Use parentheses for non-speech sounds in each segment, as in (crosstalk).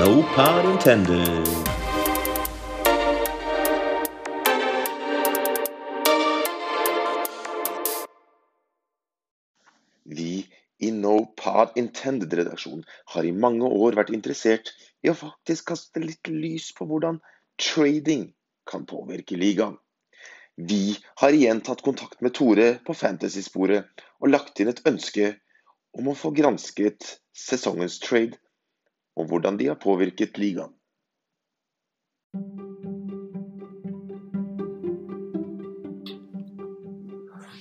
No pun intended. Vi i No Pod Intended-redaksjonen har i mange år vært interessert i å faktisk kaste litt lys på hvordan trading kan påvirke ligaen. Vi har igjen tatt kontakt med Tore på Fantasysporet og lagt inn et ønske om å få gransket sesongens trade og hvordan de har påvirket ligaen.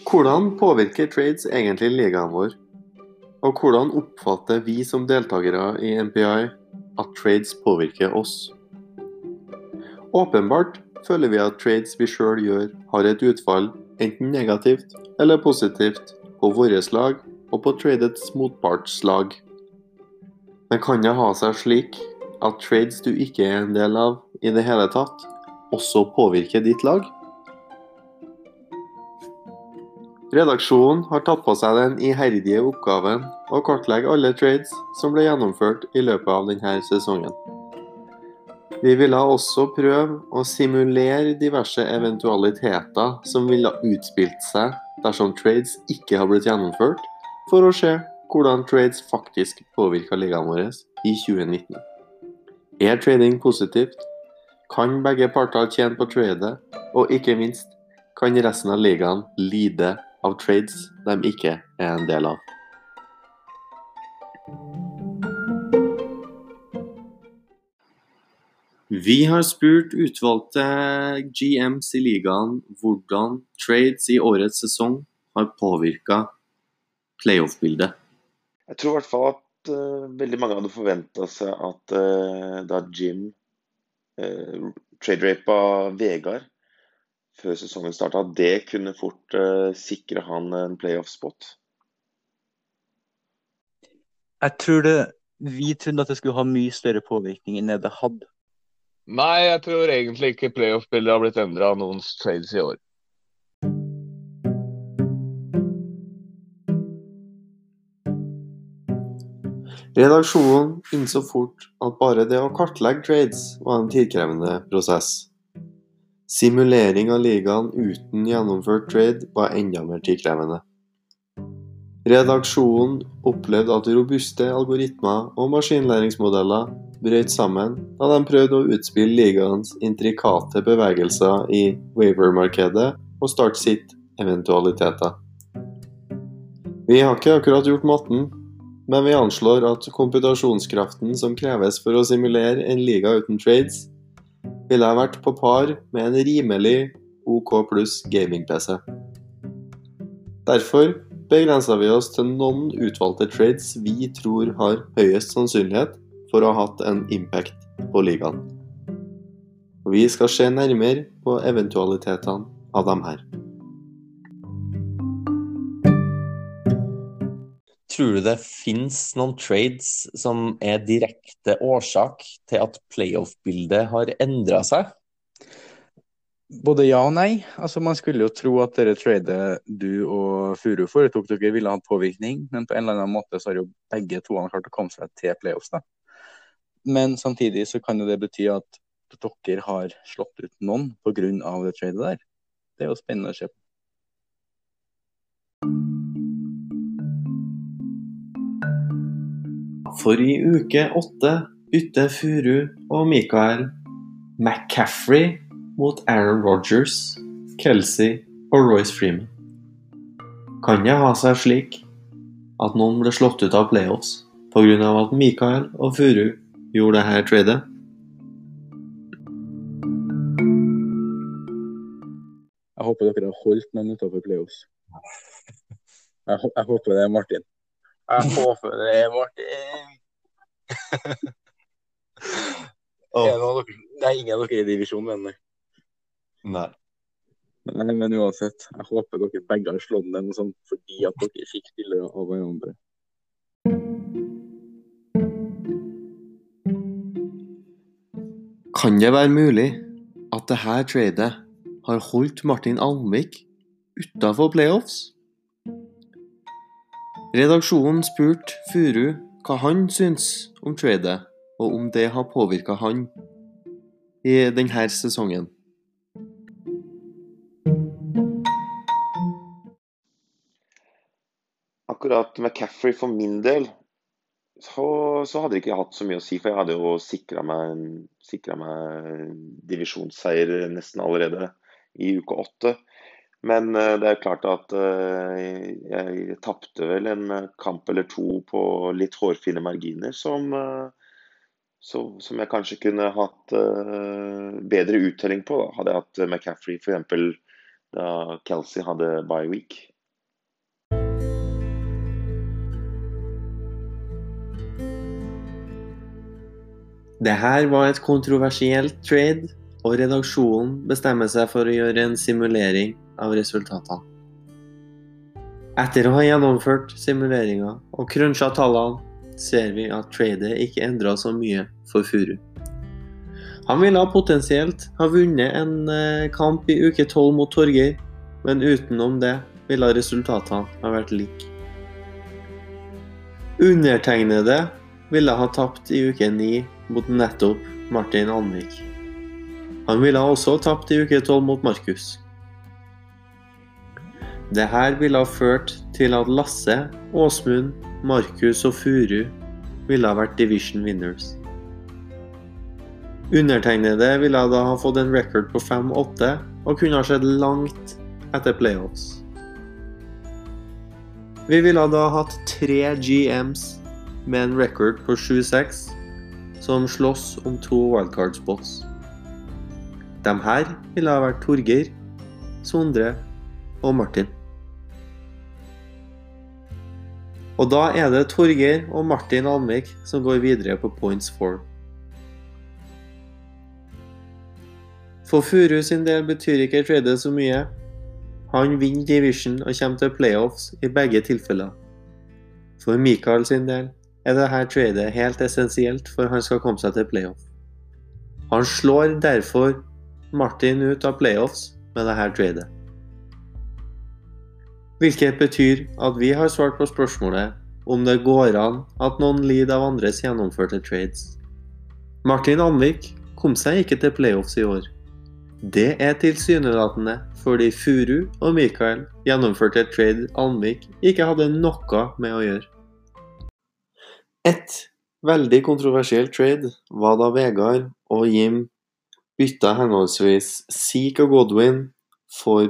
Hvordan påvirker trades egentlig ligaen vår? Og hvordan oppfatter vi som deltakere i NPI at trades påvirker oss? Åpenbart føler vi at trades vi sjøl gjør, har et utfall, enten negativt eller positivt, på vårt lag og på tradets motpartslag. Men kan det ha seg slik at trades du ikke er en del av i det hele tatt, også påvirker ditt lag? Redaksjonen har tatt på seg den iherdige oppgaven å kartlegge alle trades som ble gjennomført i løpet av denne sesongen. Vi ville også prøve å simulere diverse eventualiteter som ville utspilt seg dersom trades ikke har blitt gjennomført, for å se hvordan trades faktisk påvirker ligaen vår i 2019. Er trading positivt? Kan begge parter tjene på tradet? Og ikke minst, kan resten av ligaen lide av trades de ikke er en del av? Vi har spurt utvalgte GMs i ligaen hvordan trades i årets sesong har påvirka playoff-bildet. Jeg tror i hvert fall at uh, veldig mange hadde forventa seg at uh, da Jim uh, trade-rapa Vegard før sesongen starta, at det kunne fort uh, sikre han en playoff-spot. Jeg tror det Vi trodde at det skulle ha mye større påvirkning enn det det hadde. Nei, jeg tror egentlig ikke playoff-bildet har blitt endra av noens trades i år. Redaksjonen innså fort at bare det å kartlegge trades var en tidkrevende prosess. Simulering av ligaen uten gjennomført trade var enda mer tidkrevende. Redaksjonen opplevde at robuste algoritmer og maskinlæringsmodeller brøt sammen da de prøvde å utspille ligaens intrikate bevegelser i waiver-markedet og starte sitt eventualiteter. Vi har ikke akkurat gjort matten, men vi anslår at komputasjonskraften som kreves for å simulere en liga uten trades, ville ha vært på par med en rimelig OK pluss gaming-PC. Derfor begrensa vi oss til noen utvalgte trades vi tror har høyest sannsynlighet for å ha hatt en impact på ligaen. Vi skal se nærmere på eventualitetene av dem her. Tror du det finnes noen trades som er direkte årsak til at playoff-bildet har endra seg? Både ja og nei. Altså, man skulle jo tro at dere tradet du og Furu foretok dere ville ha påvirkning, men på en eller annen måte så har jo begge to klart å komme seg til playoffs. da. Men samtidig så kan jo det bety at dere har slått ut noen pga. det tradet der. Det er jo spennende å se på. For i uke åtte bytter Furu og Michael McCaffrey mot Aaron Rogers, Kelsey og Royce Freeman. Kan det ha seg slik at noen ble slått ut av playoffs pga. at Michael og Furu gjorde dette tradet? Jeg håper dere har holdt noen utenfor playoffs. Jeg, jeg håper det er Martin. Jeg håper (laughs) det er Martin. oh. dere, nei, ingen av dere i i mener jeg. Nei. nei, men uansett. Jeg håper dere begge har slått den sånn fordi at dere fikk spillere av hverandre. Kan det være mulig at dette tradet har holdt Martin Almvik utafor playoffs? Redaksjonen spurte Furu hva han syns om tradet, og om det har påvirka han i denne sesongen. Akkurat McCaffrey for min del, så, så hadde det ikke hatt så mye å si. For jeg hadde jo sikra meg, meg divisjonsseier nesten allerede i uke åtte. Men eh, det er klart at eh, jeg tapte vel en kamp eller to på litt hårfine marginer som, eh, som jeg kanskje kunne hatt bedre uttelling på. Hadde jeg hatt McCaffrey f.eks. da Kelsey hadde bye week. Det her var et kontroversielt trade, og redaksjonen bestemmer seg for å gjøre en simulering av resultatene. Etter å ha gjennomført simuleringer og cruncha tallene, ser vi at tradet ikke endra så mye for Furu. Han ville potensielt ha vunnet en eh, kamp i uke 12 mot Torgeir, men utenom det ville resultatene ha vært like. Undertegnede ville ha tapt i uke 9 mot nettopp Martin Anvik. Han ville også ha tapt i uke 12 mot Markus. Dette ville ha ført til at Lasse, Åsmund, Markus og Furu ville ha vært division winners. Undertegnede ville da ha fått en record på 5-8 og kunne ha sett langt etter playoffs. Vi ville da hatt tre GMs med en record på 7-6 som slåss om to wildcard-spots. De her ville ha vært Torgeir, Sondre og Martin. Og da er det Torgeir og Martin Almvik som går videre på points four. For Furu sin del betyr ikke tradet så mye. Han vinner division og kommer til playoffs i begge tilfeller. For Mikael sin del er dette tradet helt essensielt for han skal komme seg til playoff. Han slår derfor Martin ut av playoffs med dette tradet. Hvilket betyr at vi har svart på spørsmålet om det går an at noen lider av andres gjennomførte trades. Martin Anvik kom seg ikke til playoffs i år. Det er tilsynelatende fordi Furu og Mikael gjennomførte et trade Anvik ikke hadde noe med å gjøre. Et veldig kontroversielt trade var da Vegard og Jim bytta henholdsvis Seek og Godwin for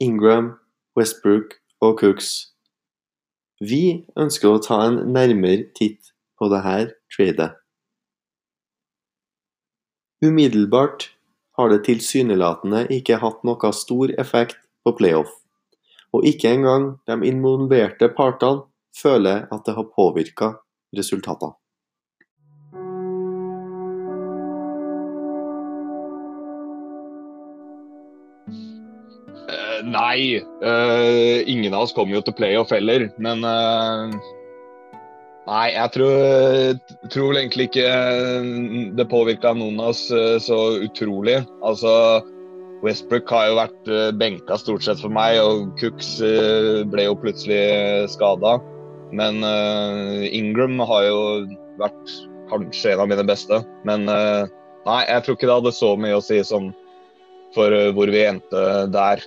Ingram, Westbrook og Cooks. Vi ønsker å ta en nærmere titt på dette tradet. Umiddelbart har det tilsynelatende ikke hatt noe stor effekt på playoff, og ikke engang de involverte partene føler at det har påvirka resultatene. Nei, uh, ingen av oss kommer jo til playoff heller, men uh, Nei, jeg tror, tror, egentlig ikke det påvirka noen av oss så utrolig. Altså, Westbrook har jo vært benka stort sett for meg, og Cooks ble jo plutselig skada. Men uh, Ingram har jo vært kanskje en av mine beste. Men uh, nei, jeg tror ikke det hadde så mye å si som for uh, hvor vi endte der.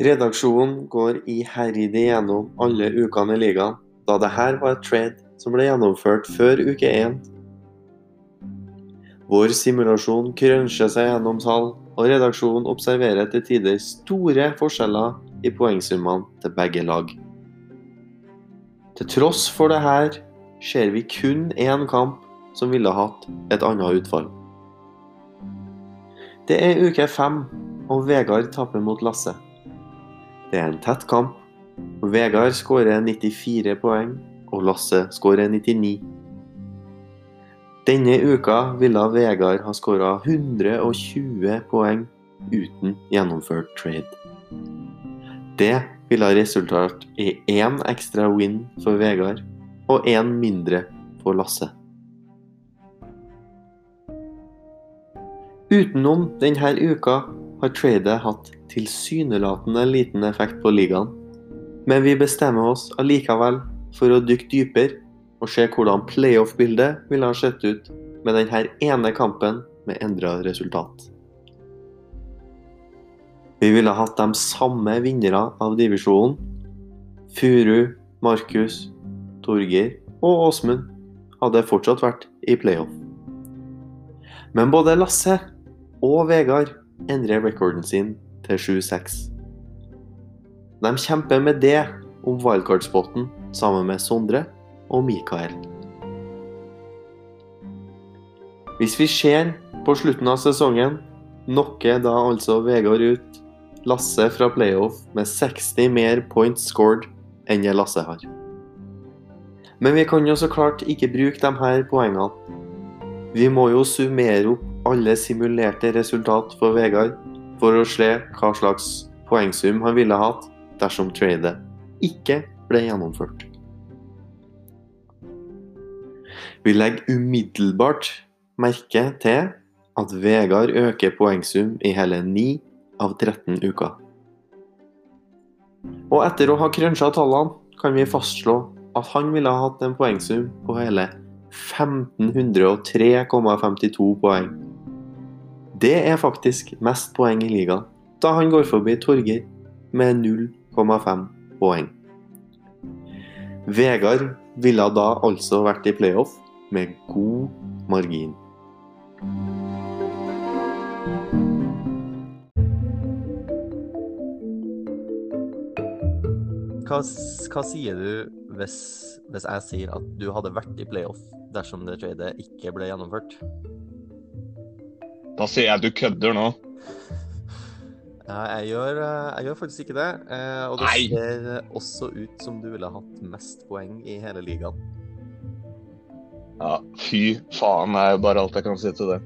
Redaksjonen går iherdig gjennom alle ukene i ligaen, da dette var et trade som ble gjennomført før uke én vår simulasjon krønsjer seg gjennom tall, og redaksjonen observerer til tider store forskjeller i poengsummene til begge lag. Til tross for dette ser vi kun én kamp som ville hatt et annet utfall. Det er uke fem, og Vegard tapper mot Lasse. Det er en tett kamp. Vegard skårer 94 poeng, og Lasse skårer 99. Denne uka ville Vegard ha skåra 120 poeng uten gjennomført trade. Det ville ha resultert i én ekstra win for Vegard og én mindre for Lasse. Utenom denne uka har tradet hatt tilsynelatende liten effekt på ligaen, men vi bestemmer oss allikevel for å dykke dypere og se hvordan playoff-bildet ville ha sett ut med denne ene kampen med endra resultat. Vi ville hatt de samme vinnere av divisjonen. Furu, Markus, Torgeir og Åsmund hadde fortsatt vært i playoff. Men både Lasse og Vegard endrer rekorden sin til 7-6. De kjemper med det om wildcard-spotten sammen med Sondre og Mikael. Hvis vi ser på slutten av sesongen, knocker da altså Vegard ut Lasse fra playoff med 60 mer points scored enn det Lasse har. Men vi kan jo så klart ikke bruke de her poengene. Vi må jo summere opp alle simulerte resultat for Vegard for å se hva slags poengsum han ville hatt dersom tradet ikke ble gjennomført. Vi legger umiddelbart merke til at Vegard øker poengsum i hele 9 av 13 uker. Og etter å ha krønsja tallene, kan vi fastslå at han ville ha hatt en poengsum på hele 1503,52 poeng. Det er faktisk mest poeng i ligaen, da han går forbi Torgeir med 0,5 poeng. Vegard ville da altså vært i playoff med god margin. Hva, hva sier du hvis, hvis jeg sier at du hadde vært i playoff dersom det tradet ikke ble gjennomført? Da sier jeg at du kødder nå. Ja, jeg gjør, eh, jeg gjør faktisk ikke det. eh, Og det Nei. ser også ut som du ville hatt mest poeng i hele ligaen. Ja, fy faen er jo bare alt jeg kan si til det.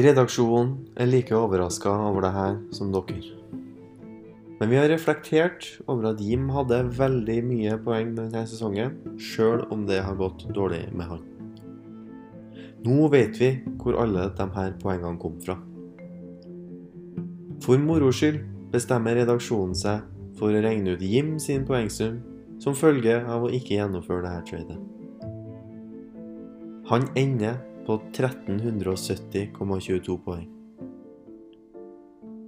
Redaksjonen er like overraska over det her som dere. Men vi har reflektert over at Jim hadde veldig mye poeng denne sesongen, sjøl om det har gått dårlig med han. Nå vet vi hvor alle her poengene kom fra. For moro skyld bestemmer redaksjonen seg for å regne ut Jim sin poengsum som følge av å ikke gjennomføre dette tradet. Han ender på 1370,22 poeng.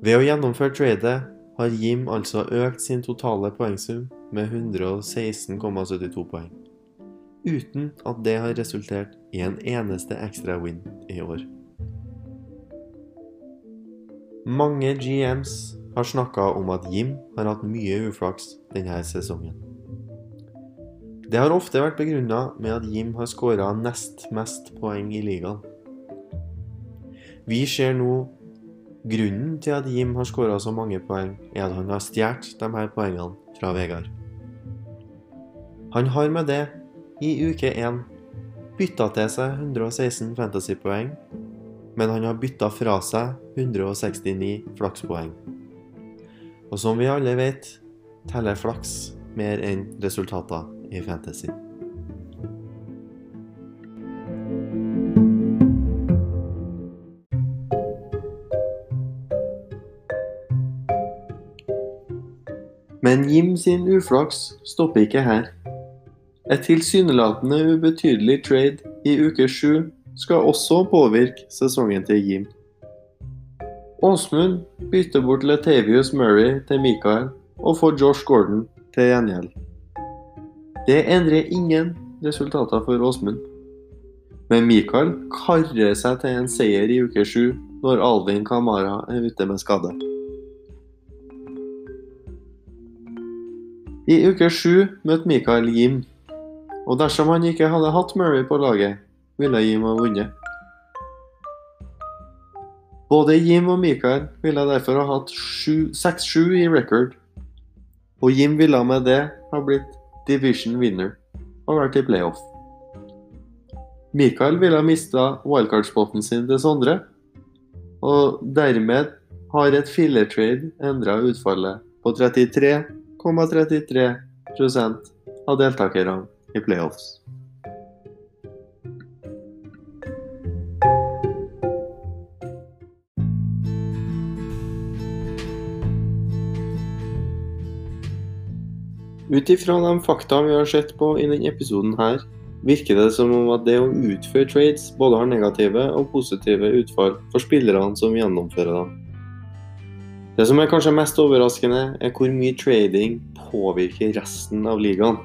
Ved å gjennomføre tradet har Jim altså økt sin totale poengsum med 116,72 poeng, uten at det har resultert i en eneste ekstra win i år. Mange GMs har snakka om at Jim har hatt mye uflaks denne sesongen. Det har ofte vært begrunna med at Jim har skåra nest mest poeng i ligaen. Vi ser nå grunnen til at Jim har skåra så mange poeng, er at han har stjålet de her poengene fra Vegard. Han har med det, i uke 1, bytta til seg 116 fantasypoeng, men han har bytta fra seg 169 flakspoeng. Og som vi alle vet, teller flaks mer enn resultater i fantasy. Men Jim sin uflaks stopper ikke her. Et tilsynelatende ubetydelig trade i uke sju skal også påvirke sesongen til Jim. Åsmund bytter bort Latavius Murray til Michael og får Josh Gordon til gjengjeld. Det endrer ingen resultater for Åsmund. Men Michael karrer seg til en seier i uke sju når Alvin Kamara er ute med skade. I uke sju møtte Michael Jim, og dersom han ikke hadde hatt Murray på laget, ville Jim ha vunnet. Både Jim og Michael ville derfor ha hatt 6-7 i record, og Jim ville med det ha blitt division winner og vært i playoff. Michael ville ha mista wildcard-spotten sin til Sondre, og dermed har et fillertrade endra utfallet på 33,33 ,33 av deltakerne i playoffs. Ut ifra de fakta vi har sett på i denne episoden, her, virker det som om at det å utføre trades både har negative og positive utfall for spillerne som gjennomfører dem. Det som er kanskje mest overraskende, er hvor mye trading påvirker resten av ligaen.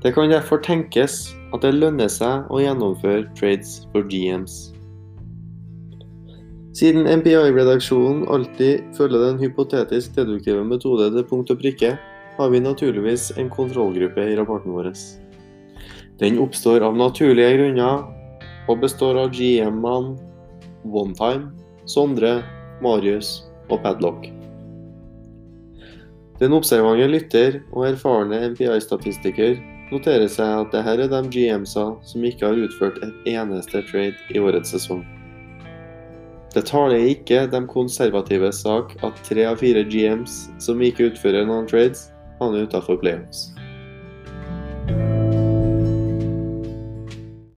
Det kan derfor tenkes at det lønner seg å gjennomføre trades for GMs. Siden MPI-redaksjonen alltid følger den hypotetisk deduktive metode til punkt og prikke, har vi naturligvis en kontrollgruppe i rapporten vår. Den oppstår av naturlige grunner og består av GM-ene Onetime, Sondre, Marius og Padlock. Den observante lytter og erfarne MPI-statistiker noterer seg at dette er de GM-sa som ikke har utført et eneste trade i årets sesong. Det taler ikke de konservative sak at tre av fire GMs som ikke utfører noen trades, havner utafor playoffs.